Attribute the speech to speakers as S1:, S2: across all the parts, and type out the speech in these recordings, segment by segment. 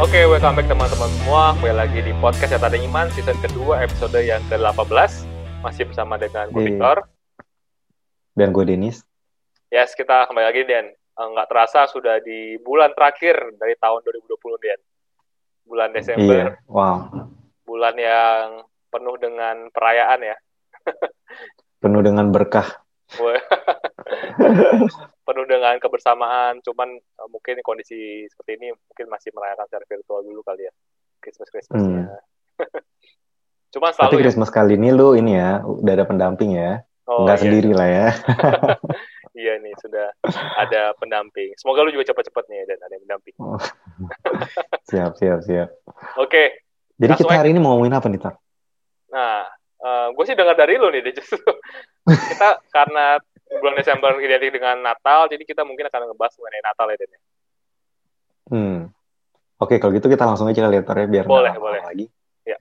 S1: Oke, welcome back teman-teman semua. Kembali lagi di podcast Yata Iman season kedua episode yang ke-18. Masih bersama dengan gue. Victor.
S2: Dan gue Denis.
S1: Yes, kita kembali lagi Dan. Eh, Nggak terasa sudah di bulan terakhir dari tahun 2020 Dan. Bulan Desember,
S2: Iya, wow.
S1: bulan yang penuh dengan perayaan ya.
S2: Penuh dengan berkah.
S1: Wah. penuh dengan kebersamaan. Cuman eh, mungkin kondisi seperti ini mungkin masih merayakan secara virtual dulu kali ya. Christmas-Christmasnya. Cuman
S2: Hmm. Tapi
S1: selalu ya.
S2: Christmas kali ini lu ini ya, udah ada pendamping ya.
S1: Oh,
S2: Nggak
S1: iya.
S2: sendiri lah ya.
S1: Iya nih sudah ada pendamping. Semoga lu juga cepat-cepat nih dan ada yang pendamping.
S2: siap, siap, siap.
S1: Oke,
S2: Jadi
S1: Langsung
S2: kita hari ini mau ngomongin apa nih, Tar?
S1: nah gue sih dengar dari lu nih Dek, justru kita karena bulan Desember identik dengan Natal, jadi kita mungkin akan ngebahas mengenai Natal ya Dan. ya.
S2: Hmm. Oke, kalau gitu kita langsung aja kali ya, ya, biar
S1: Boleh, boleh.
S2: lagi.
S1: Ya.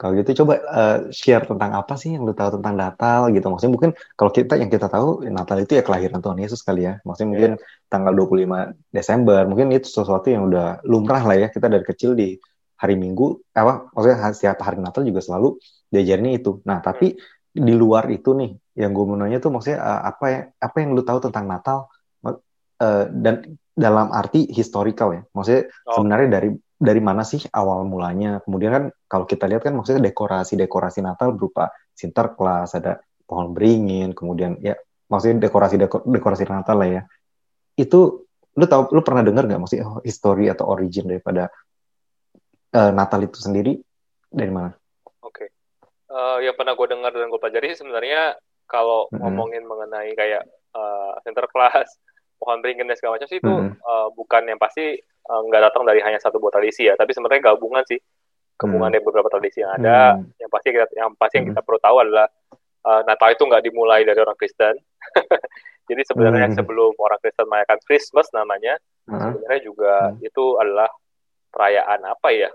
S2: Kalau gitu coba eh, share tentang apa sih yang lu tahu tentang Natal gitu. Maksudnya mungkin kalau kita yang kita tahu Natal itu ya kelahiran Tuhan Yesus kali ya. Maksudnya mungkin tanggal 25 Desember, mungkin itu sesuatu yang udah lumrah lah ya. Kita dari kecil di hari Minggu, eh, apa maksudnya setiap hari Natal juga selalu diajarin itu. Nah, tapi di luar itu nih, yang gue mau nanya tuh maksudnya eh, apa ya, apa yang lu tahu tentang Natal Eh, dan dalam arti historical ya. Maksudnya
S1: Oh.
S2: sebenarnya dari dari mana sih awal mulanya? Kemudian kan kalau kita lihat kan maksudnya dekorasi-dekorasi Natal berupa Sinterklas, ada pohon beringin, kemudian ya maksudnya dekorasi dekorasi Natal lah ya. Itu lu tahu lu pernah dengar nggak maksudnya oh, history atau origin daripada eh, Natal itu sendiri dari mana?
S1: Eh, yang pernah gue dengar dan gue pelajari sih sebenarnya kalau
S2: Mhm.
S1: ngomongin mengenai kayak eh, Sinterklas, pohon beringin dan segala macam sih itu
S2: Mhm.
S1: eh, bukan yang pasti nggak datang dari hanya satu buah tradisi ya, tapi sebenarnya gabungan sih, gabungan
S2: Hmm.
S1: dari beberapa tradisi yang ada.
S2: Hmm.
S1: Yang pasti kita, yang pasti yang
S2: Hmm.
S1: kita perlu tahu adalah eh, Natal itu nggak dimulai dari orang Kristen. Jadi sebenarnya
S2: Hmm.
S1: sebelum orang Kristen merayakan Christmas namanya,
S2: Heeh.
S1: sebenarnya juga
S2: Hmm.
S1: itu adalah perayaan apa ya?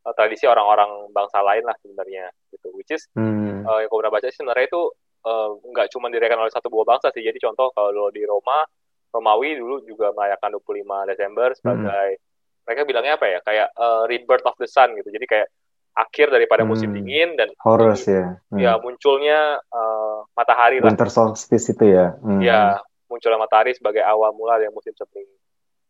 S1: Eh, tradisi orang-orang bangsa lain lah sebenarnya gitu. Which is
S2: Hmm.
S1: eh, yang pernah baca sih sebenarnya itu eh, nggak cuma dirayakan oleh satu buah bangsa sih. Jadi contoh kalau di Roma, Romawi dulu juga merayakan 25 Desember sebagai mereka bilangnya apa ya? Kayak eh, rebirth of the sun gitu. Jadi kayak akhir daripada musim
S2: Hmm.
S1: dingin dan
S2: Horus ya. Hmm.
S1: ya munculnya eh, matahari lah.
S2: Winter solstice itu ya. Hmm.
S1: Ya, munculnya matahari sebagai awal mula dari musim semi.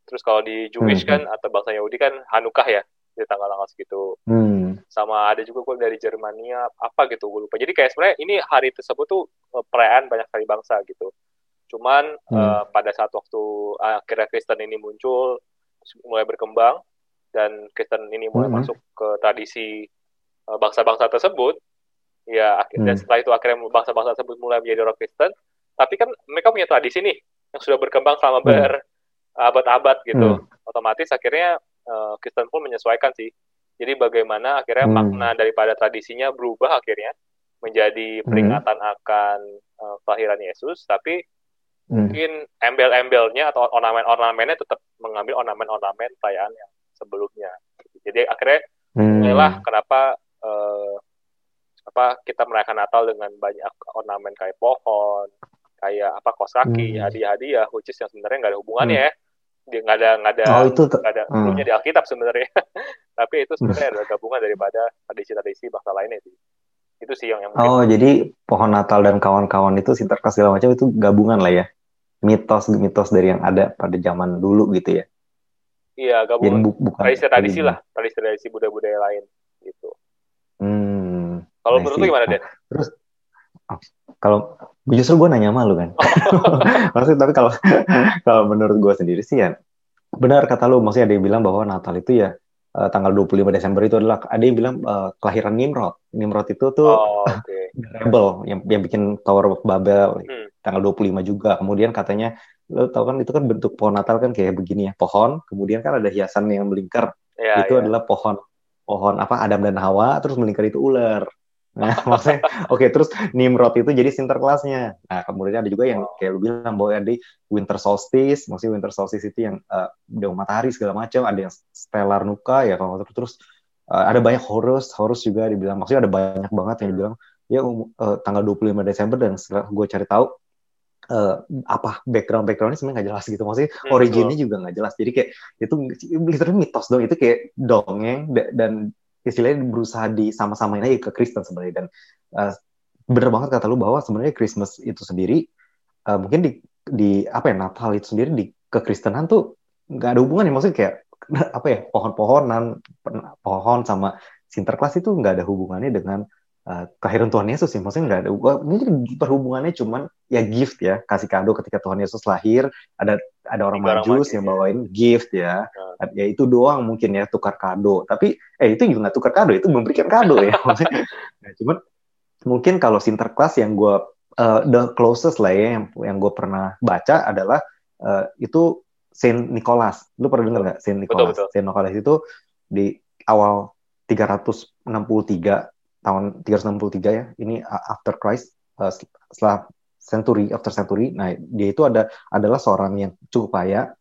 S1: Terus kalau di Jewish
S2: Hmm.
S1: kan atau bangsa Yahudi kan Hanukkah ya di tanggal-tanggal segitu.
S2: Hmm.
S1: Sama ada juga gue dari Jermania apa gitu gue lupa. Jadi kayak sebenarnya ini hari tersebut tuh eh, perayaan banyak sekali bangsa gitu. Cuman
S2: Hmm.
S1: eh, pada saat waktu akhirnya Kristen ini muncul mulai berkembang dan Kristen ini mulai
S2: Hmm.
S1: masuk ke tradisi eh, bangsa-bangsa tersebut ya akhirnya
S2: Hmm.
S1: setelah itu akhirnya bangsa-bangsa tersebut mulai menjadi orang Kristen tapi kan mereka punya tradisi nih yang sudah berkembang selama
S2: Hmm.
S1: berabad-abad gitu
S2: Hmm.
S1: otomatis akhirnya eh, Kristen pun menyesuaikan sih jadi bagaimana akhirnya
S2: Hmm.
S1: makna daripada tradisinya berubah akhirnya menjadi peringatan akan eh, kelahiran Yesus tapi
S2: Hmm.
S1: mungkin embel-embelnya atau ornamen-ornamennya tetap mengambil ornamen-ornamen perayaan yang sebelumnya. Jadi akhirnya
S2: Hmm.
S1: mulailah kenapa eh, apa kita merayakan Natal dengan banyak ornamen kayak pohon, kayak apa kos kaki,
S2: Hmm.
S1: hadiah-hadiah, which is yang sebenarnya nggak ada hubungannya ya. Dia nggak ada nggak ada
S2: Oh itu
S1: nggak ada
S2: Hmm.
S1: di Alkitab sebenarnya. Tapi itu sebenarnya adalah gabungan daripada tradisi-tradisi bangsa lainnya sih. Itu sih yang yang mungkin
S2: Oh, jadi pohon Natal dan kawan-kawan itu Sinterklas segala macam itu gabungan lah ya. Mitos-mitos dari yang ada pada zaman dulu gitu ya.
S1: iya
S2: Jadi
S1: gabungan
S2: bu- bukan
S1: tradisi-tradisi lah, tradisi-tradisi budaya-budaya lain gitu.
S2: Hmm.
S1: Kalau menurut lu gimana,
S2: Nah,
S1: Den?
S2: Terus kalau justru gue nanya sama lu kan. Maksudnya tapi kalau kalau menurut gue sendiri sih ya benar kata lu maksudnya ada yang bilang bahwa Natal itu ya eh, tanggal 25 Desember itu adalah ada yang bilang eh, kelahiran Nimrod. Nimrod itu tuh
S1: Oh, oke.
S2: rebel yang yang bikin Tower of Babel
S1: Hmm.
S2: tanggal 25 juga. Kemudian katanya lo tau kan itu kan bentuk pohon Natal kan kayak begini ya, pohon, kemudian kan ada hiasan yang melingkar.
S1: Ya,
S2: itu
S1: ya.
S2: adalah pohon pohon apa Adam dan Hawa terus melingkar itu ular. Nah, maksudnya oke terus Nimrod itu jadi Sinterklasnya. Nah, kemudian ada juga yang kayak lu bilang bahwa ada winter solstice, maksudnya winter solstice itu yang uh, udah matahari segala macam, ada yang stellar nuka ya kalau salah. terus uh, ada banyak Horus, Horus juga dibilang maksudnya ada banyak banget yang dibilang ya um, uh, tanggal 25 Desember dan setelah gue cari tahu uh, apa background backgroundnya sebenarnya nggak jelas gitu maksudnya hmm, originnya juga nggak jelas jadi kayak itu literally mitos dong itu kayak dongeng dan istilahnya berusaha di sama-samain aja ke Kristen sebenarnya. Dan uh, bener banget kata lu bahwa sebenarnya Christmas itu sendiri uh, mungkin di di apa ya Natal itu sendiri di kekristenan tuh nggak ada hubungan ya maksudnya kayak apa ya pohon-pohonan pohon sama Sinterklas itu nggak ada hubungannya dengan uh, kelahiran Tuhan Yesus ya maksudnya nggak ada. Mungkin perhubungannya cuman ya gift ya. Kasih kado ketika Tuhan Yesus lahir. Ada ada orang majus yang ya. bawain ya. gift ya. Uh. ya itu doang mungkin ya tukar kado. Tapi eh itu juga nggak tukar kado. Itu memberikan kado ya. Maksudnya nah, cuman mungkin kalau Sinterklas yang gue uh, the closest lah ya yang yang gue pernah baca adalah uh, itu Saint Nicholas. Lu pernah dengar nggak Saint Nicholas? betul, betul. Saint Nicholas itu di awal 363 tahun 363 ya. Ini after Christ uh, setelah century after century. Nah, dia itu ada adalah seorang yang cukup kaya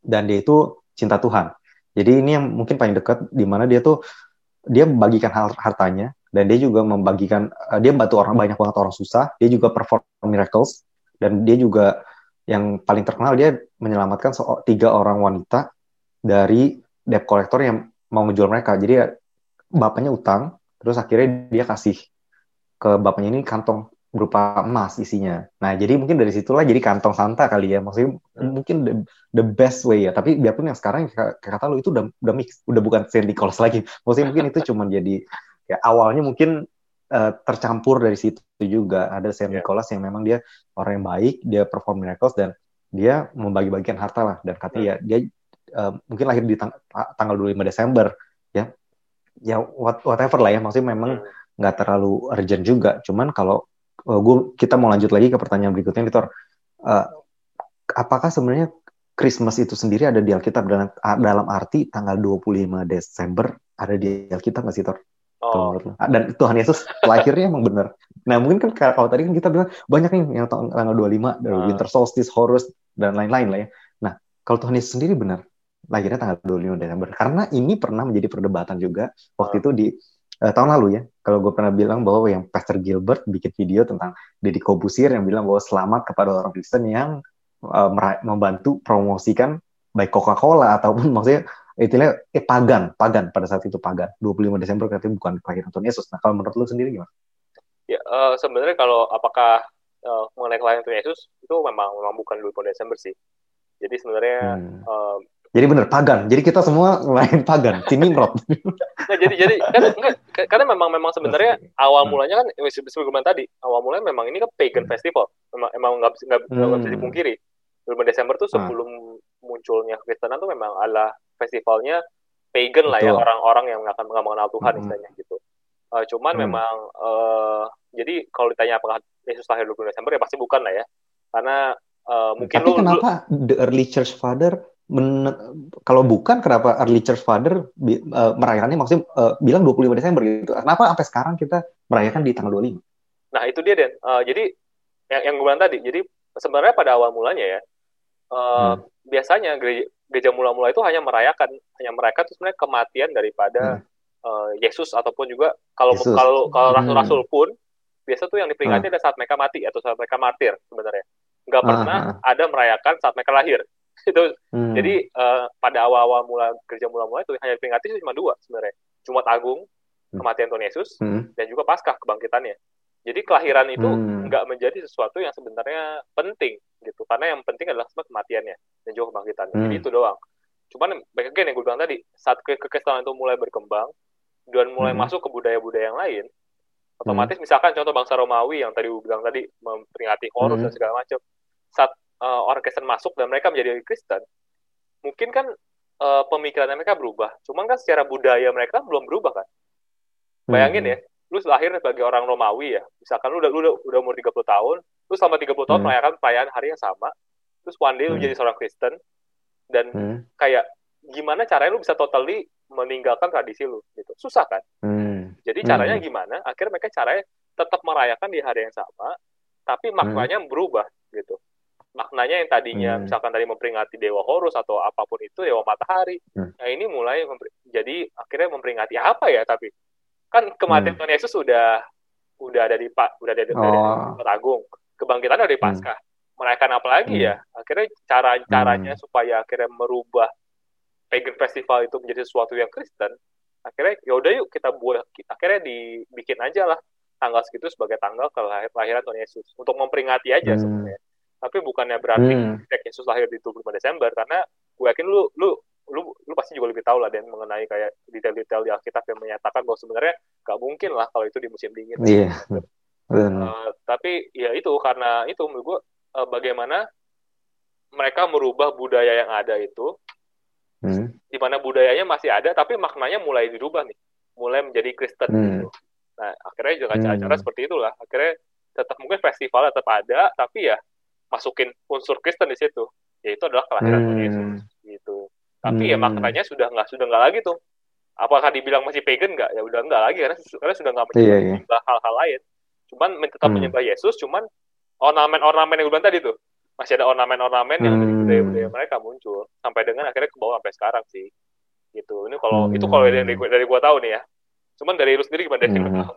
S2: dan dia itu cinta Tuhan. Jadi ini yang mungkin paling dekat di mana dia tuh dia membagikan hartanya dan dia juga membagikan uh, dia bantu orang banyak banget orang susah. Dia juga perform miracles dan dia juga yang paling terkenal dia menyelamatkan so tiga orang wanita dari debt collector yang mau ngejual mereka. Jadi ya bapaknya utang, terus akhirnya dia kasih ke bapaknya ini kantong berupa emas isinya. Nah, jadi mungkin dari situlah jadi kantong Santa kali ya. Maksudnya mungkin the, the best way ya. Tapi biarpun yang sekarang kata lu itu udah udah mix, udah bukan Saint Nicholas lagi. Maksudnya mungkin itu cuma jadi ya awalnya mungkin uh, tercampur dari situ juga. Ada Saint. Nicholas yang memang dia orang yang baik, dia perform miracles dan dia membagi-bagikan harta lah dan katanya hmm. ya dia uh, mungkin lahir di tang tanggal 25 Desember ya ya what, whatever lah ya maksudnya memang hmm. nggak terlalu urgent juga cuman kalau uh, gua kita mau lanjut lagi ke pertanyaan berikutnya Vitor uh, apakah sebenarnya Christmas itu sendiri ada di Alkitab dalam, dalam arti tanggal 25 Desember ada di Alkitab nggak sih Tor? Oh. Dan Tuhan Yesus lahirnya emang bener. Nah mungkin kan kalau tadi kan kita bilang banyak nih yang tanggal 25, dari uh. Winter Solstice, Horus, dan lain-lain lah ya. Nah kalau Tuhan Yesus sendiri benar, lahirnya tanggal 25 Desember. Karena ini pernah menjadi perdebatan juga waktu itu di uh, tahun lalu ya. Kalau gue pernah bilang bahwa yang Pastor Gilbert bikin video tentang Deddy Kobusir yang bilang bahwa selamat kepada orang Kristen yang uh, membantu promosikan baik Coca-Cola ataupun maksudnya itulah eh pagan pagan. Pada saat itu pagan. 25 Desember katanya bukan kelahiran Tuhan Yesus. Nah kalau menurut lu sendiri gimana?
S1: Ya uh, sebenarnya kalau apakah uh, mengenai kelahiran Tuhan Yesus itu memang memang bukan 25 Desember sih. Jadi sebenarnya hmm. uh,
S2: jadi bener pagan. Jadi kita semua lain pagan, si Nimrod.
S1: nah, jadi jadi kan enggak, karena memang memang sebenarnya awal mulanya kan sebelum tadi awal mulanya memang ini kan pagan hmm. festival. Memang emang nggak nggak hmm. bisa dipungkiri. Bulan Desember tuh sebelum hmm. munculnya Kristenan tuh memang adalah festivalnya pagan Betul. lah ya orang-orang yang akan mengenal Tuhan hmm. istilahnya gitu. Uh, cuman hmm. memang uh, jadi kalau ditanya apakah Yesus lahir 20 Desember ya pasti bukan lah ya. Karena uh, mungkin
S2: Tapi lu, kenapa lu, the early church father men, kalau bukan kenapa early church father uh, merayakannya maksudnya uh, bilang 25 Desember gitu. Kenapa sampai sekarang kita merayakan di tanggal 25?
S1: Nah, itu dia Den. Uh, jadi yang yang gue bilang tadi, jadi sebenarnya pada awal mulanya ya uh, hmm. biasanya gereja, gereja mula-mula itu hanya merayakan hanya merayakan itu sebenarnya kematian daripada hmm. uh, Yesus ataupun juga kalau Yesus. kalau kalau hmm. rasul-rasul pun biasa tuh yang diperingati hmm. ada saat mereka mati atau saat mereka martir sebenarnya. Nggak pernah hmm. ada merayakan saat mereka lahir itu hmm. jadi uh, pada awal-awal mula kerja mula-mula itu hanya diperingati itu cuma dua sebenarnya Jumat Agung hmm. kematian Tuhan Yesus hmm. dan juga Paskah kebangkitannya jadi kelahiran itu hmm. nggak menjadi sesuatu yang sebenarnya penting gitu karena yang penting adalah semua kematiannya dan juga kebangkitannya hmm. jadi itu doang cuman baik again yang gue bilang tadi saat ke kekristenan itu mulai berkembang dan mulai hmm. masuk ke budaya-budaya yang lain otomatis hmm. misalkan contoh bangsa Romawi yang tadi gue bilang tadi memperingati Horus hmm. dan segala macam saat uh, orang Kristen masuk dan mereka menjadi Kristen, mungkin kan uh, pemikiran mereka berubah. Cuman kan secara budaya mereka belum berubah kan. Bayangin hmm. ya, lu lahir sebagai orang Romawi ya, misalkan lu udah lu udah, udah umur 30 tahun, lu selama 30 tahun hmm. merayakan perayaan hari yang sama, terus one day hmm. lu jadi seorang Kristen dan hmm. kayak gimana caranya lu bisa totally meninggalkan tradisi lu gitu. Susah kan? Hmm. Jadi caranya hmm. gimana? Akhirnya mereka caranya tetap merayakan di hari yang sama, tapi maknanya hmm. berubah gitu maknanya yang tadinya hmm. misalkan tadi memperingati dewa Horus atau apa pun itu dewa matahari hmm. nah ini mulai jadi akhirnya memperingati apa ya tapi kan kematian hmm. Tuhan Yesus sudah udah ada di pak udah ada di oh. Agung kebangkitan ada di hmm. Paskah hmm. merayakan apa lagi
S2: Hmm.
S1: ya akhirnya cara caranya supaya akhirnya merubah pagan festival itu menjadi sesuatu yang Kristen akhirnya ya udah yuk kita buat akhirnya dibikin aja lah tanggal segitu sebagai tanggal kelahir- kelahiran Tuhan Yesus untuk memperingati aja
S2: Hmm.
S1: sebenarnya tapi bukannya berarti
S2: Hmm.
S1: Yesus lahir di 25 Desember karena gue yakin lu lu lu lu pasti juga lebih tahu lah dan mengenai kayak detail-detail di Alkitab yang menyatakan bahwa sebenarnya nggak mungkin lah kalau itu di musim dingin
S2: Iya. Benar.
S1: Eh, tapi ya itu karena itu menurut gue eh, bagaimana mereka merubah budaya yang ada itu
S2: Hmm.
S1: di mana budayanya masih ada tapi maknanya mulai dirubah nih mulai menjadi Kristen
S2: Hmm.
S1: gitu. Nah akhirnya juga
S2: Hmm.
S1: acara-acara seperti itulah akhirnya tetap mungkin festival tetap ada tapi ya masukin unsur Kristen di situ yaitu adalah kelahiran Tuhan Yesus
S2: Hmm.
S1: gitu. Tapi ya
S2: Hmm.
S1: maknanya sudah nggak sudah nggak lagi tuh. Apakah dibilang masih pagan nggak? Ya udah nggak lagi karena karena sudah nggak
S2: Iya, iya.
S1: menyembah hal-hal lain. Cuman tetap
S2: Hmm.
S1: menyembah Yesus, cuman ornamen-ornamen yang gue bilang tadi tuh masih ada ornamen-ornamen yang dari
S2: Hmm.
S1: budaya-budaya mereka muncul sampai dengan akhirnya ke bawah sampai sekarang sih. Gitu. Ini kalau
S2: Hmm.
S1: itu kalau dari dari, dari gue tahu nih ya. Cuman dari lu sendiri gimana
S2: Hmm.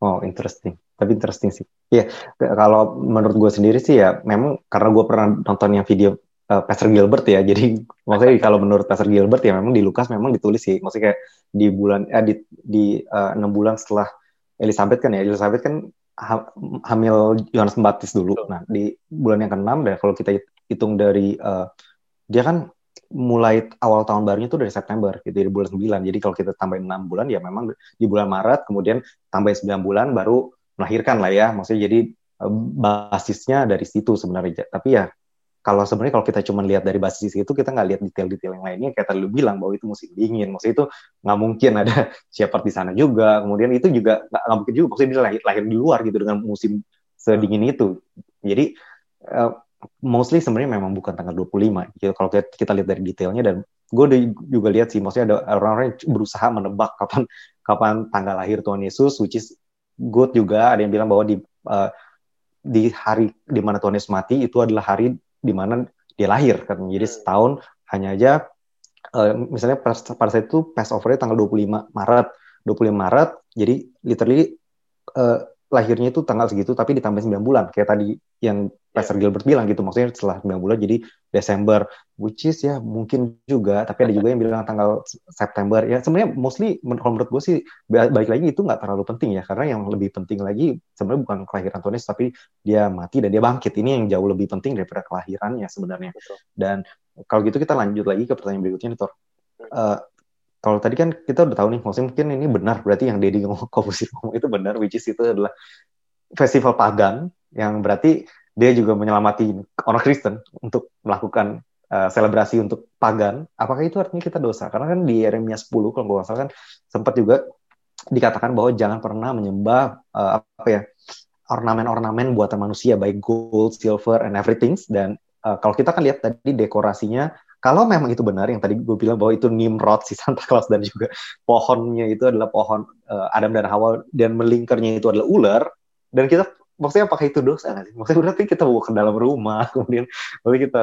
S2: Oh, interesting. Tapi interesting sih. Iya, kalau menurut gue sendiri sih ya, memang karena gue pernah nonton yang video uh, Pastor Gilbert ya, jadi maksudnya kalau menurut Pastor Gilbert ya memang di Lukas memang ditulis sih, maksudnya kayak di bulan, eh, di di uh, enam bulan setelah Elizabeth kan ya, Elizabeth kan ha- hamil Yohanes Pembaptis dulu. Nah di bulan yang keenam dan kalau kita hitung dari uh, dia kan mulai awal tahun barunya itu dari September gitu di bulan 9. Jadi kalau kita tambahin 6 bulan ya memang di bulan Maret kemudian tambahin 9 bulan baru melahirkan lah ya. Maksudnya jadi eh, basisnya dari situ sebenarnya. Tapi ya kalau sebenarnya kalau kita cuma lihat dari basis itu kita nggak lihat detail-detail yang lainnya kayak tadi lu bilang bahwa itu musim dingin. Maksudnya itu nggak mungkin ada Shepard di sana juga. Kemudian itu juga nggak mungkin juga maksudnya dia lahir, lahir di luar gitu dengan musim sedingin itu. Jadi eh, mostly sebenarnya memang bukan tanggal 25 gitu kalau kita, kita lihat dari detailnya dan gue juga lihat sih maksudnya ada orang-orang yang berusaha menebak kapan kapan tanggal lahir Tuhan Yesus which is good juga. Ada yang bilang bahwa di uh, di hari di mana Tuhan Yesus mati itu adalah hari di mana dia lahir kan. Jadi setahun hanya aja uh, misalnya pada, saat itu Passover tanggal 25 Maret. 25 Maret jadi literally uh, lahirnya itu tanggal segitu tapi ditambah 9 bulan. Kayak tadi yang Pastor Gilbert bilang gitu maksudnya setelah 9 bulan jadi Desember which is ya mungkin juga tapi ada juga yang bilang tanggal September. Ya sebenarnya mostly kalau menurut gue sih balik lagi itu nggak terlalu penting ya karena yang lebih penting lagi sebenarnya bukan kelahiran Tuhan Yesus tapi dia mati dan dia bangkit. Ini yang jauh lebih penting daripada kelahirannya sebenarnya.
S1: Betul.
S2: dan kalau gitu kita lanjut lagi ke pertanyaan berikutnya nih Tor. Uh, kalau tadi kan kita udah tahu nih maksudnya mungkin ini benar berarti yang Dedi ngomong Konfusius ngomong itu benar which is itu adalah festival pagan yang berarti dia juga menyelamati orang Kristen untuk melakukan uh, selebrasi untuk pagan, apakah itu artinya kita dosa? Karena kan di Yeremia 10 kalau nggak salah kan sempat juga dikatakan bahwa jangan pernah menyembah uh, apa ya ornamen-ornamen buatan manusia baik gold, silver, and everything. Dan uh, kalau kita kan lihat tadi dekorasinya, kalau memang itu benar yang tadi gue bilang bahwa itu Nimrod si Santa Claus dan juga pohonnya itu adalah pohon uh, Adam dan Hawa dan melingkarnya itu adalah ular dan kita maksudnya apakah itu dosa nggak sih? Maksudnya berarti kita bawa ke dalam rumah, kemudian berarti kita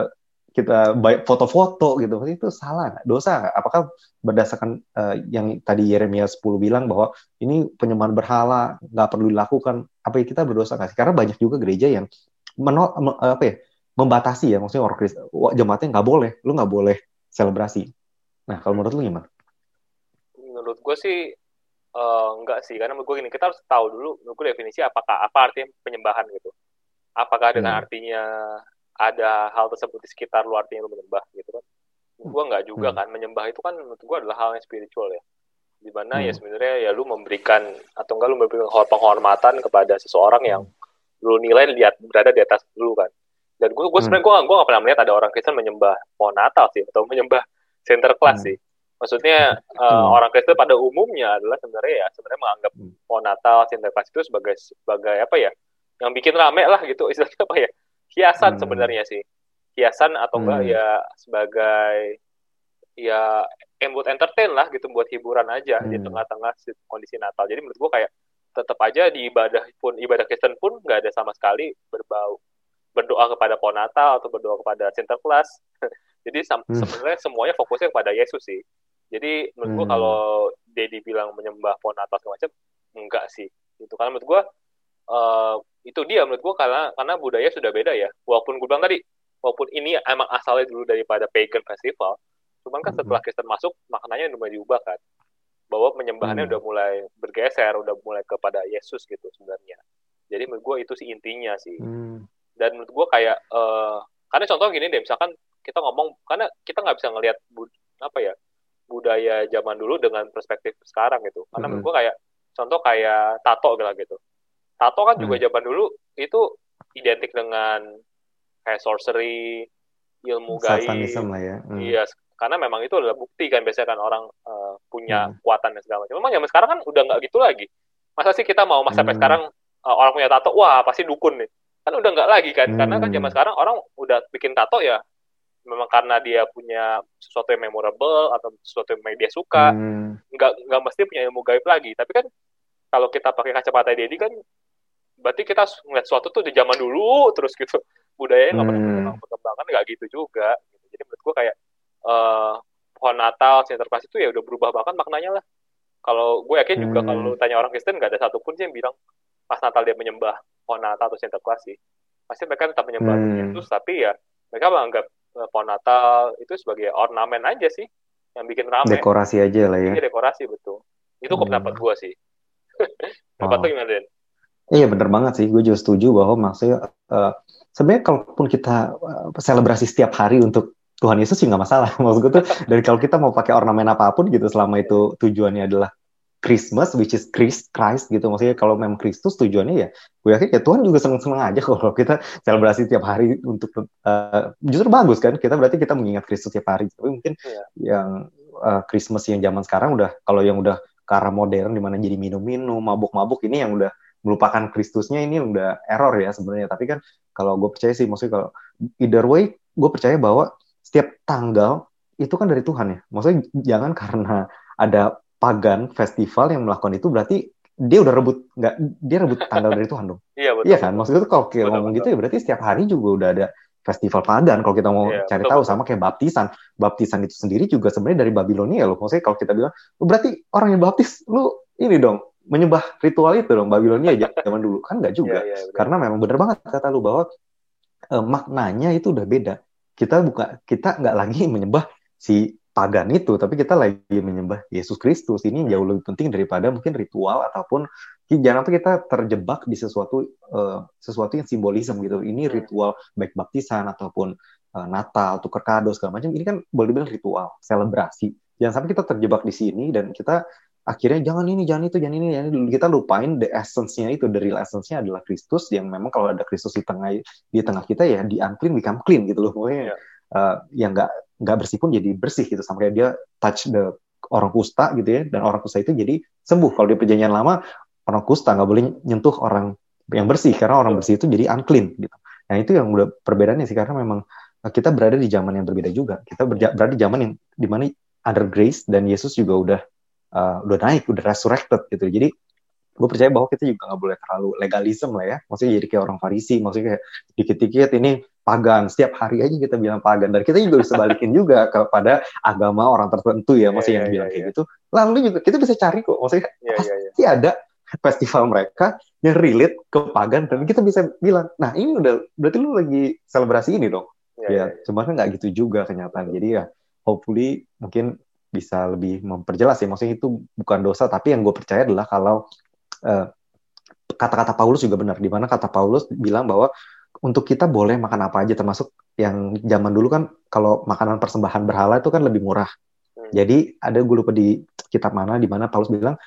S2: kita baik foto-foto gitu, maksudnya itu salah nggak? Dosa nggak? Apakah berdasarkan uh, yang tadi Yeremia 10 bilang bahwa ini penyembahan berhala nggak perlu dilakukan, apa ya kita berdosa nggak sih? Karena banyak juga gereja yang menol, apa ya, membatasi ya, maksudnya orang Kristen, jemaatnya nggak boleh, lu nggak boleh selebrasi. Nah kalau menurut lu gimana?
S1: Menurut gue sih Uh, enggak sih, karena menurut gue gini, kita harus tahu dulu, menurut gue definisi apakah apa artinya penyembahan gitu. Apakah dengan hmm. artinya ada hal tersebut di sekitar lu artinya lu menyembah gitu kan? Gue enggak juga hmm. kan, menyembah itu kan menurut gue adalah hal yang spiritual ya. Di mana hmm. ya sebenarnya ya lu memberikan atau enggak lu memberikan penghormatan kepada seseorang yang lu nilai lihat berada di atas lu kan. Dan gue gue sebenarnya gue gue gak pernah melihat ada orang Kristen menyembah pohon Natal sih atau menyembah center class hmm. sih maksudnya uh, hmm. orang Kristen pada umumnya adalah sebenarnya ya sebenarnya menganggap pohon Natal, Sinterklas itu sebagai sebagai apa ya yang bikin rame lah gitu istilahnya apa ya hiasan hmm. sebenarnya sih hiasan atau enggak hmm. ya sebagai ya yang buat entertain lah gitu buat hiburan aja hmm. di tengah-tengah kondisi Natal jadi menurut gua kayak tetap aja di ibadah pun ibadah Kristen pun nggak ada sama sekali berbau berdoa kepada pohon Natal atau berdoa kepada Sinterklas jadi hmm. sebenarnya semuanya fokusnya kepada Yesus sih jadi menurut hmm. kalau Dedi bilang menyembah pohon Natal segala macam, enggak sih. Itu karena menurut gue uh, itu dia menurut gue karena karena budaya sudah beda ya walaupun gue bilang tadi walaupun ini emang asalnya dulu daripada pagan festival cuman kan setelah hmm. Kristen masuk maknanya udah diubah kan bahwa penyembahannya hmm. udah mulai bergeser udah mulai kepada Yesus gitu sebenarnya jadi menurut gue itu sih intinya sih hmm. Dan menurut gue kayak uh, karena contoh gini deh misalkan kita ngomong karena kita nggak bisa ngelihat apa ya budaya zaman dulu dengan perspektif sekarang gitu karena hmm. menurut gue kayak contoh kayak tato gitu gitu tato kan juga hmm. zaman dulu itu identik dengan kayak sorcery ilmu gaib
S2: lah ya
S1: hmm. iya karena memang itu adalah bukti kan biasanya kan orang uh, punya hmm. kuatan dan segala macam memang zaman sekarang kan udah nggak gitu lagi masa sih kita mau masa sampai hmm. sekarang uh, orang punya tato wah pasti dukun nih kan udah nggak lagi kan hmm. karena kan zaman hmm. sekarang orang udah bikin tato ya memang karena dia punya sesuatu yang memorable atau sesuatu yang dia suka hmm. nggak nggak mesti punya ilmu gaib lagi tapi kan kalau kita pakai kacamata Dedi kan berarti kita ngeliat sesuatu tuh di zaman dulu terus gitu budayanya nggak hmm. pernah perkembangan nggak gitu juga gitu. jadi menurut gue kayak uh, pohon Natal sinterklas itu ya udah berubah bahkan maknanya lah kalau gue yakin juga hmm. kalau tanya orang Kristen nggak ada satupun sih yang bilang pas Natal dia menyembah pohon Natal atau sinterklas sih pasti mereka tetap menyembah hmm. Yesus tapi ya mereka menganggap Eh, pohon Natal itu sebagai ornamen aja sih yang bikin ramai.
S2: Dekorasi aja lah ya.
S1: Iya dekorasi betul. Itu kok hmm. pendapat gue sih. pendapat oh. gimana Den?
S2: Iya bener banget sih. Gue juga setuju bahwa maksudnya uh, sebenarnya kalaupun kita uh, selebrasi setiap hari untuk Tuhan Yesus sih nggak masalah. Maksud gue tuh dari kalau kita mau pakai ornamen apa pun gitu selama itu tujuannya adalah Christmas, which is Christ, Christ gitu. Maksudnya kalau memang Kristus tujuannya ya, gue yakin ya Tuhan juga seneng-seneng aja kalau kita selebrasi tiap hari untuk uh, justru bagus kan. Kita berarti kita mengingat Kristus tiap hari. Tapi mungkin yeah. yang uh, Christmas yang zaman sekarang udah kalau yang udah ke arah modern di mana jadi minum-minum, mabuk-mabuk ini yang udah melupakan Kristusnya ini udah error ya sebenarnya. Tapi kan kalau gue percaya sih, maksudnya kalau either way, gue percaya bahwa setiap tanggal itu kan dari Tuhan ya. Maksudnya jangan karena ada pagan festival yang melakukan itu berarti dia udah rebut nggak dia rebut tanggal dari Tuhan dong. Iya betul. Iya kan? Maksudnya itu kalau kita ngomong gitu ya berarti setiap hari juga udah ada festival pagan kalau kita mau iya, cari betul, tahu sama kayak baptisan. Baptisan itu sendiri juga sebenarnya dari Babilonia loh. Maksudnya kalau kita bilang oh, berarti orang yang baptis lu ini dong menyembah ritual itu dong Babilonia zaman dulu. Kan nggak juga. Iya, iya, karena memang benar banget kata lu bahwa eh, maknanya itu udah beda. Kita buka kita nggak lagi menyembah si pagan itu, tapi kita lagi menyembah Yesus Kristus. Ini jauh lebih penting daripada mungkin ritual ataupun jangan sampai kita terjebak di sesuatu uh, sesuatu yang simbolisme gitu. Ini ritual baik baptisan ataupun uh, Natal, tukar kado segala macam. Ini kan boleh dibilang ritual, selebrasi. Jangan sampai kita terjebak di sini dan kita akhirnya jangan ini, jangan itu, jangan ini, jangan ini. Kita lupain the essence-nya itu, the real essence-nya adalah Kristus yang memang kalau ada Kristus di tengah di tengah kita ya di unclean become clean gitu loh. Pokoknya yeah. uh, yang nggak nggak bersih pun jadi bersih gitu. Sampai dia touch the orang kusta gitu ya. Dan orang kusta itu jadi sembuh. Kalau di perjanjian lama orang kusta nggak boleh nyentuh orang yang bersih. Karena orang bersih itu jadi unclean gitu. Nah itu yang udah perbedaannya sih. Karena memang kita berada di zaman yang berbeda juga. Kita berada di zaman yang di mana under grace dan Yesus juga udah uh, udah naik udah resurrected gitu. Jadi gue percaya bahwa kita juga nggak boleh terlalu legalisme lah ya. Maksudnya jadi kayak orang Farisi maksudnya kayak dikit-dikit ini pagan setiap hari aja kita bilang pagan dan kita juga bisa balikin juga kepada agama orang tertentu ya maksudnya yeah, yang yeah, bilang yeah. kayak gitu. Lalu juga kita bisa cari kok. Maksudnya yeah, yeah, yeah. pasti ada festival mereka yang relate ke pagan. Dan kita bisa bilang nah ini udah berarti lu lagi selebrasi ini dong. Yeah, ya yeah, yeah. cuma kan nggak gitu juga kenyataan. Jadi ya hopefully mungkin bisa lebih memperjelas ya maksudnya itu bukan dosa tapi yang gue percaya adalah kalau Eh, kata-kata Paulus juga benar. Di mana kata Paulus bilang bahwa untuk kita boleh makan apa aja termasuk yang zaman dulu kan kalau makanan persembahan berhala itu kan lebih murah. Hmm. Jadi ada gue lupa di kitab mana di mana Paulus bilang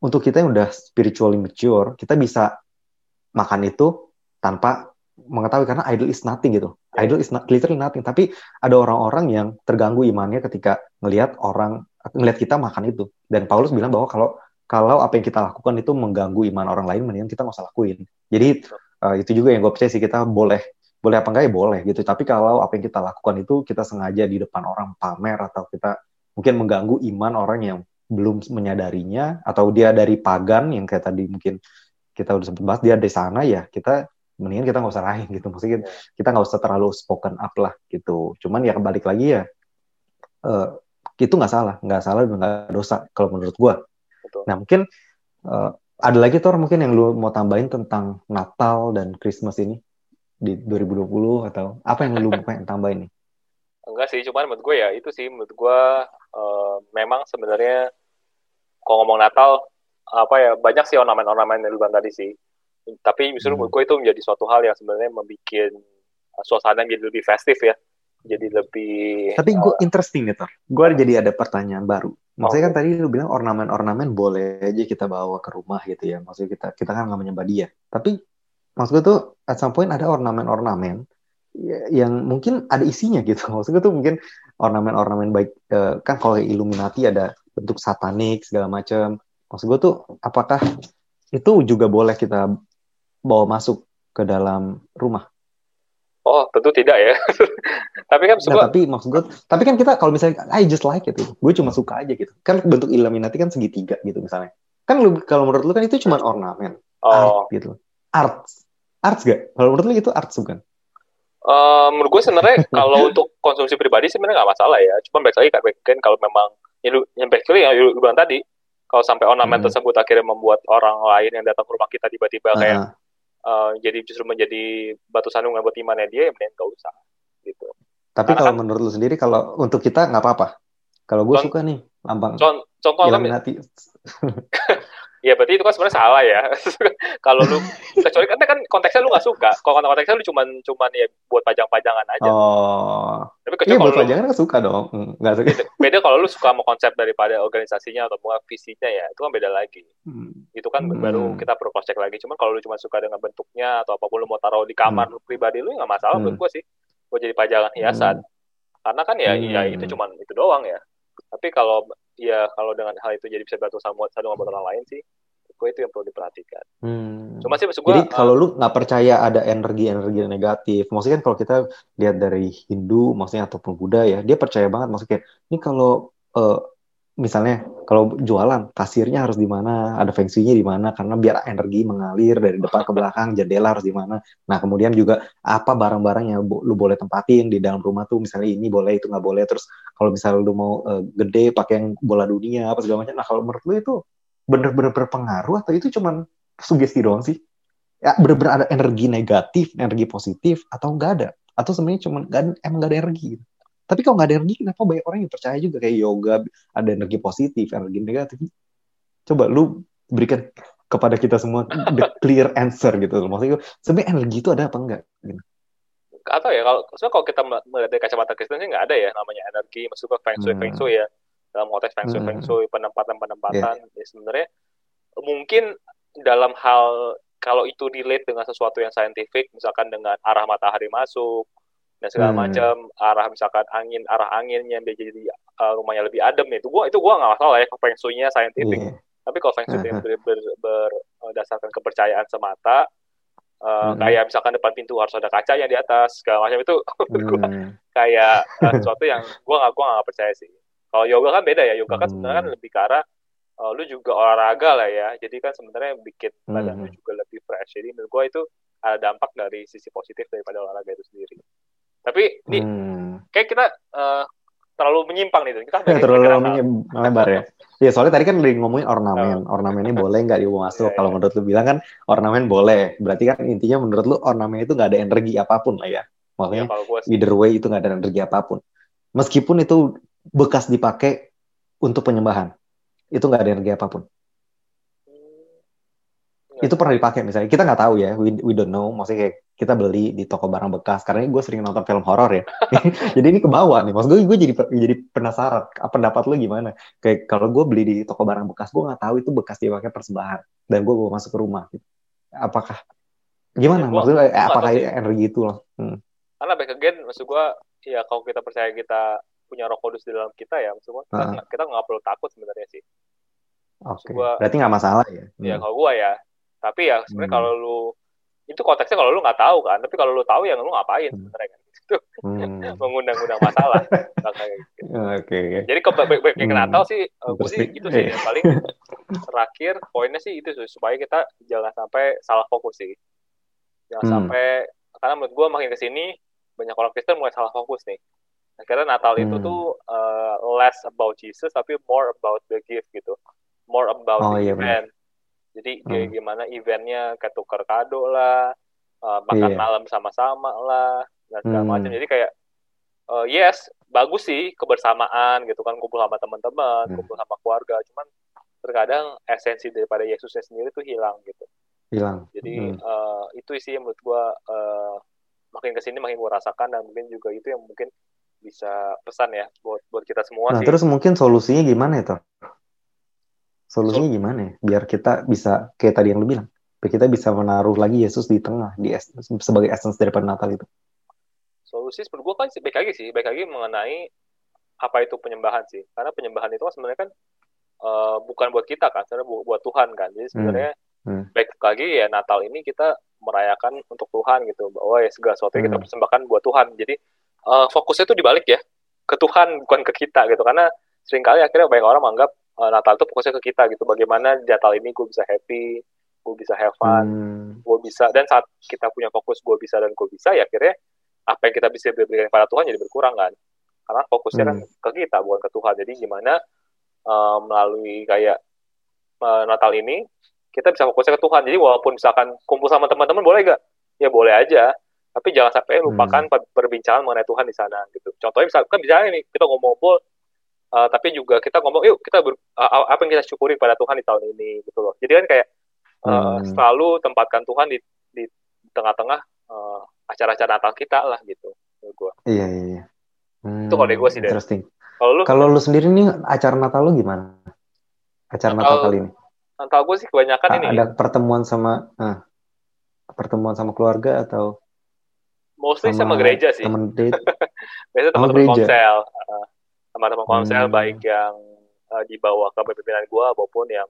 S2: untuk kita yang udah spiritually mature, kita bisa makan itu tanpa mengetahui karena idol is nothing gitu. Idol is not, literally nothing. Tapi ada orang-orang yang terganggu imannya ketika ngelihat orang ngelihat kita makan itu. Dan Paulus bilang bahwa kalau kalau apa yang kita lakukan itu mengganggu iman orang lain, mendingan kita nggak usah lakuin. Jadi uh, itu juga yang gue percaya sih kita boleh boleh apa enggak ya boleh gitu. Tapi kalau apa yang kita lakukan itu kita sengaja di depan orang pamer atau kita mungkin mengganggu iman orang yang belum menyadarinya atau dia dari pagan yang kayak tadi mungkin kita udah sempat bahas dia dari sana ya kita mendingan kita nggak usah lain gitu. Maksudnya kita nggak usah terlalu spoken up lah gitu. Cuman ya kembali lagi ya uh, itu nggak salah. Nggak salah dan nggak dosa kalau menurut gue. Nah mungkin uh, ada lagi tuh mungkin yang lu mau tambahin tentang Natal dan Christmas ini di 2020 atau apa yang lu pengen tambahin nih?
S1: Enggak sih, cuman menurut gue ya itu sih menurut gue uh, memang sebenarnya kalau ngomong Natal apa ya banyak sih ornamen-ornamen yang lu bilang tadi sih. Tapi justru hmm. menurut gue itu menjadi suatu hal yang sebenarnya membuat suasana menjadi lebih festif ya. Jadi lebih
S2: Tapi gue uh, interesting nih, Tor. Gue jadi ada pertanyaan baru. Maksudnya kan tadi lu bilang ornamen-ornamen boleh aja kita bawa ke rumah gitu ya. Maksudnya kita kita kan nggak menyembah dia. Tapi maksud gue tuh at some point ada ornamen-ornamen yang mungkin ada isinya gitu. Maksud gue tuh mungkin ornamen-ornamen baik uh, kan kalau Illuminati ada bentuk satanik segala macam. Maksud gue tuh apakah itu juga boleh kita bawa masuk ke dalam rumah?
S1: Oh, tentu tidak ya. tapi kan
S2: nah, tapi maksud gue, tapi kan kita kalau misalnya I just like it, gitu. gue cuma suka aja gitu. Kan bentuk Illuminati kan segitiga gitu misalnya. Kan lu kalau menurut lu kan itu cuma ornamen, oh. art gitu. Art, arts gak? Kalau menurut lu itu art bukan?
S1: Uh, menurut gue sebenarnya kalau untuk konsumsi pribadi sebenarnya nggak masalah ya. Cuma baik lagi kan kalau memang ya yang baik yang lu bilang tadi, kalau sampai ornamen hmm. tersebut akhirnya membuat orang lain yang datang ke rumah kita tiba-tiba uh. kayak uh, jadi justru menjadi batu sandungan buat imannya dia ya mending gak usah gitu.
S2: Tapi kalau kan, menurut lu sendiri kalau untuk kita nggak apa-apa. Kalau gue suka nih lambang.
S1: contoh kan ya berarti itu kan sebenarnya salah ya kalau lu kecuali kan kan konteksnya lu nggak suka kalau konteksnya lu cuman cuman ya buat pajang-pajangan aja
S2: oh tapi kecuali iya, buat pajangan kan suka dong
S1: hmm, nggak suka beda, beda kalau lu suka mau konsep daripada organisasinya atau visinya ya itu kan beda lagi hmm. itu kan hmm. baru kita perlu cross check lagi cuman kalau lu cuma suka dengan bentuknya atau apa pun lu mau taruh di kamar hmm. lu pribadi lu nggak masalah hmm. menurut gue sih buat jadi pajangan hiasan hmm. karena kan ya, ya hmm. ya itu cuman itu doang ya tapi kalau ya kalau dengan hal itu jadi bisa bantu sama satu sama orang lain sih gue itu yang perlu diperhatikan. Hmm.
S2: Cuma sih maksud gue. Jadi uh, kalau lu nggak percaya ada energi-energi negatif, maksudnya kan kalau kita lihat dari Hindu, maksudnya ataupun Buddha ya, dia percaya banget maksudnya ini kalau uh, misalnya kalau jualan kasirnya harus di mana, ada feng shui-nya di mana karena biar energi mengalir dari depan ke belakang, jendela harus di mana. Nah, kemudian juga apa barang-barang yang lu boleh tempatin di dalam rumah tuh misalnya ini boleh itu nggak boleh terus kalau misalnya lu mau uh, gede pakai yang bola dunia apa segala macam. Nah, kalau menurut lu itu bener-bener berpengaruh atau itu cuman sugesti doang sih? Ya bener-bener ada energi negatif, energi positif atau enggak ada? Atau sebenarnya cuman gak, emang gak ada energi gitu? Tapi kalau nggak ada energi, kenapa banyak orang yang percaya juga kayak yoga ada energi positif, energi negatif? Coba lu berikan kepada kita semua the clear answer gitu. Maksudnya sebenarnya energi itu ada apa enggak? Gitu.
S1: Atau ya kalau sebenarnya kalau kita melihat dari kacamata Kristen sih nggak ada ya namanya energi, maksudnya feng shui, hmm. feng shui ya dalam konteks feng shui, hmm. feng shui penempatan-penempatan yeah. ya sebenarnya mungkin dalam hal kalau itu relate dengan sesuatu yang saintifik, misalkan dengan arah matahari masuk, dan segala hmm. macam arah misalkan angin arah anginnya dia jadi uh, rumahnya lebih adem itu gua itu gua nggak masalah ya feng shui-nya saintifik yeah. tapi kalau feng shui uh -huh. ber, ber, ber, berdasarkan kepercayaan semata uh, hmm. kayak misalkan depan pintu harus ada kaca yang di atas segala macam itu hmm. gua kayak uh, sesuatu yang gua nggak gua nggak percaya sih kalau yoga kan beda ya yoga kan hmm. sebenarnya kan lebih ke arah uh, lu juga olahraga lah ya jadi kan sebenarnya bikin badan hmm. lu juga lebih fresh jadi menurut gua itu ada dampak dari sisi positif daripada olahraga itu sendiri tapi ini hmm. kayak kita uh, terlalu menyimpang nih. Kita
S2: ya, terlalu melebar ya. Iya soalnya tadi kan lagi ngomongin ornamen. Oh. Ornamen ini boleh nggak dibawa masuk? Yeah, Kalau yeah. menurut lu bilang kan ornamen boleh. Berarti kan intinya menurut lu ornamen itu nggak ada energi apa pun lah ya. Maksudnya yeah, either way itu nggak ada energi apa pun. Meskipun itu bekas dipakai untuk penyembahan, itu nggak ada energi apa pun itu pernah dipakai misalnya kita nggak tahu ya we, we don't know maksudnya kayak kita beli di toko barang bekas karena gue sering nonton film horor ya jadi ini ke bawah nih maksud gue gue jadi jadi penasaran apa pendapat lu gimana kayak kalau gue beli di toko barang bekas gue nggak tahu itu bekas dipakai persembahan dan gue bawa masuk ke rumah gitu. apakah gimana ya, maksudnya eh, apakah energi itu loh hmm.
S1: karena back again maksud gue ya kalau kita percaya kita punya roh kudus di dalam kita ya maksud gue kita uh -huh. kita nggak perlu takut sebenarnya sih
S2: Oke. Okay. Berarti nggak masalah ya?
S1: Ya hmm. kalau gue ya, tapi ya sebenarnya hmm. kalau lu itu konteksnya kalau lu nggak tahu kan tapi kalau lu tahu ya lu ngapain hmm. sebenarnya kan itu hmm. mengundang-undang masalah gitu. oke okay. jadi ke kayak hmm. Natal sih uh, gue sih itu sih yeah. paling terakhir poinnya sih itu supaya kita jangan sampai salah fokus sih jangan hmm. sampai karena menurut gue makin ke sini banyak orang Kristen mulai salah fokus nih akhirnya Natal hmm. itu tuh uh, less about Jesus tapi more about the gift gitu more about oh, the iya, event Jadi kayak hmm. gimana eventnya kayak tukar kado lah, uh, makan yeah. malam sama-sama lah, dan segala hmm. macam. Jadi kayak uh, yes bagus sih kebersamaan gitu kan kumpul sama teman-teman, hmm. kumpul sama keluarga. Cuman terkadang esensi daripada Yesusnya sendiri tuh hilang gitu.
S2: Hilang.
S1: Jadi hmm. uh, itu sih menurut gua uh, makin ke sini makin gua rasakan dan mungkin juga itu yang mungkin bisa pesan ya buat buat kita semua
S2: nah,
S1: sih.
S2: terus mungkin solusinya gimana ya, Solusinya Sol gimana ya? Biar kita bisa, kayak tadi yang lu bilang, biar kita bisa menaruh lagi Yesus di tengah, di es, sebagai essence daripada Natal itu.
S1: Solusi menurut gue kan baik lagi sih, baik lagi mengenai apa itu penyembahan sih. Karena penyembahan itu kan sebenarnya kan uh, bukan buat kita kan, sebenarnya buat, buat Tuhan kan. Jadi sebenarnya hmm. Hmm. baik lagi ya Natal ini kita merayakan untuk Tuhan gitu, bahwa ya segala sesuatu yang kita hmm. persembahkan buat Tuhan. Jadi uh, fokusnya itu dibalik ya, ke Tuhan bukan ke kita gitu. Karena sering kali akhirnya banyak orang menganggap uh, Natal itu fokusnya ke kita gitu. Bagaimana di Natal ini gue bisa happy gue bisa have fun hmm. gue bisa dan saat kita punya fokus gue bisa dan gue bisa ya akhirnya apa yang kita bisa berikan kepada Tuhan jadi berkurang kan? Karena fokusnya kan hmm. kan ke kita bukan ke Tuhan. Jadi gimana uh, melalui kayak uh, Natal ini kita bisa fokusnya ke Tuhan. Jadi walaupun misalkan kumpul sama teman-teman boleh gak ya boleh aja. Tapi jangan sampai lupakan hmm. perbincangan mengenai Tuhan di sana gitu. Contohnya misalkan misalnya ini kita ngomong-ngomong uh, tapi juga kita ngomong yuk kita ber, uh, apa yang kita syukuri pada Tuhan di tahun ini gitu loh. Jadi kan kayak uh, hmm. selalu tempatkan Tuhan di di tengah-tengah uh, acara-acara Natal kita lah gitu
S2: gue iya iya, iya.
S1: Hmm, itu kalau dari gue sih
S2: interesting. Kalau lu? Kalau lu sendiri nih acara Natal lu gimana? Acara Natal, Natal kali ini?
S1: Natal gue sih kebanyakan A ini.
S2: ada pertemuan sama uh, pertemuan sama keluarga atau
S1: mostly sama, sama gereja sih.
S2: temen date
S1: biasanya teman-teman konsel uh, teman-teman konsel hmm. baik yang uh, di bawah kepemimpinan gue maupun yang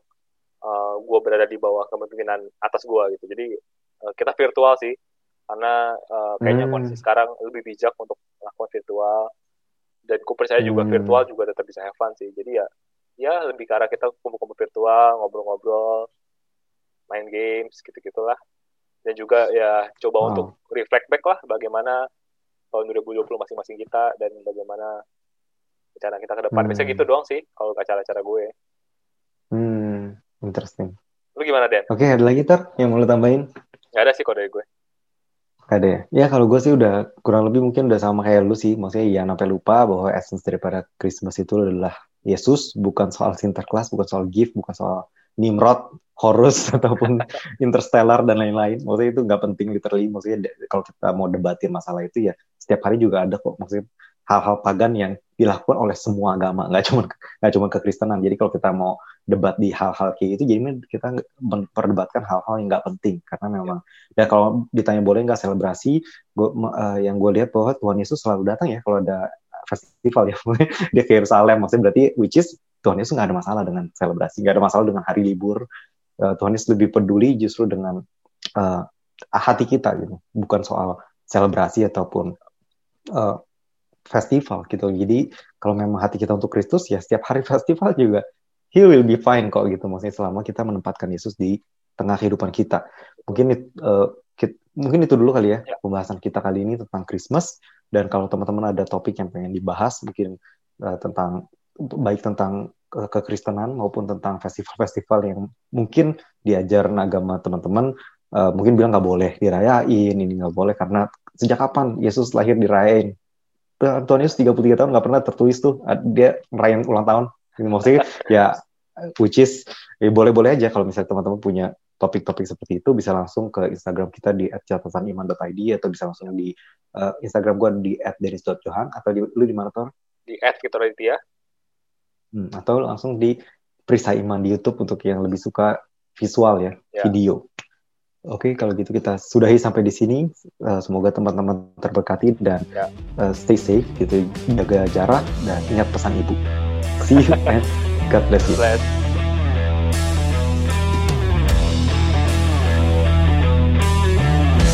S1: uh, gue berada di bawah kepemimpinan atas gue gitu jadi uh, kita virtual sih karena uh, kayaknya hmm. kondisi sekarang lebih bijak untuk melakukan virtual dan gue percaya juga hmm. virtual juga tetap bisa have fun sih jadi ya ya lebih ke arah kita kumpul-kumpul virtual ngobrol-ngobrol main games gitu gitulah dan juga ya coba wow. untuk reflect back lah bagaimana tahun 2020 masing-masing kita dan bagaimana rencana kita ke depan. Hmm. Biasanya gitu doang sih kalau acara-acara gue.
S2: Hmm, interesting.
S1: Lu gimana, Den?
S2: Oke, okay, ada lagi, Tar, yang mau lu tambahin?
S1: Gak ada sih kode gue.
S2: Gak ada ya? Ya, kalau gue sih udah kurang lebih mungkin udah sama kayak lu sih. Maksudnya ya sampai lupa bahwa essence daripada Christmas itu adalah Yesus, bukan soal Sinterklas, bukan soal gift, bukan soal Nimrod, Horus, ataupun Interstellar, dan lain-lain. Maksudnya itu nggak penting literally. Maksudnya kalau kita mau debatin masalah itu ya setiap hari juga ada kok. Maksudnya hal-hal pagan yang dilakukan oleh semua agama nggak cuma nggak cuma kekristenan. Jadi kalau kita mau debat di hal-hal kayak itu jadi kita memperdebatkan hal-hal yang nggak penting. Karena memang ya kalau ditanya boleh nggak selebrasi gua, uh, yang gue lihat bahwa Tuhan Yesus selalu datang ya kalau ada festival ya dia ke Yerusalem. Maksudnya berarti which is Tuhan Yesus nggak ada masalah dengan selebrasi nggak ada masalah dengan hari libur. Uh, Tuhan Yesus lebih peduli justru dengan uh, hati kita gitu. Bukan soal selebrasi ataupun uh, festival gitu. Jadi kalau memang hati kita untuk Kristus ya setiap hari festival juga he will be fine kok gitu. Maksudnya selama kita menempatkan Yesus di tengah kehidupan kita. Mungkin uh, kita, mungkin itu dulu kali ya, ya pembahasan kita kali ini tentang Christmas dan kalau teman-teman ada topik yang pengen dibahas mungkin uh, tentang baik tentang ke kekristenan maupun tentang festival-festival yang mungkin diajar agama teman-teman uh, mungkin bilang nggak boleh dirayain ini nggak boleh karena sejak kapan Yesus lahir dirayain Antonius 33 tahun nggak pernah tertulis tuh dia merayakan ulang tahun. Maksudnya ya which is ya boleh-boleh aja kalau misalnya teman-teman punya topik-topik seperti itu bisa langsung ke Instagram kita di @catataniman.id atau bisa langsung di uh, Instagram gua di @denis.johan atau di, lu di mana tuh?
S1: Di @kitoraditya.
S2: Hmm, atau langsung di Perisai Iman di YouTube untuk yang lebih suka visual ya, ya. video. Oke, kalau gitu kita sudahi sampai di sini. Uh, semoga teman-teman terberkati dan ya. uh, stay safe, gitu, jaga jarak dan ingat pesan ibu. See you and God bless you.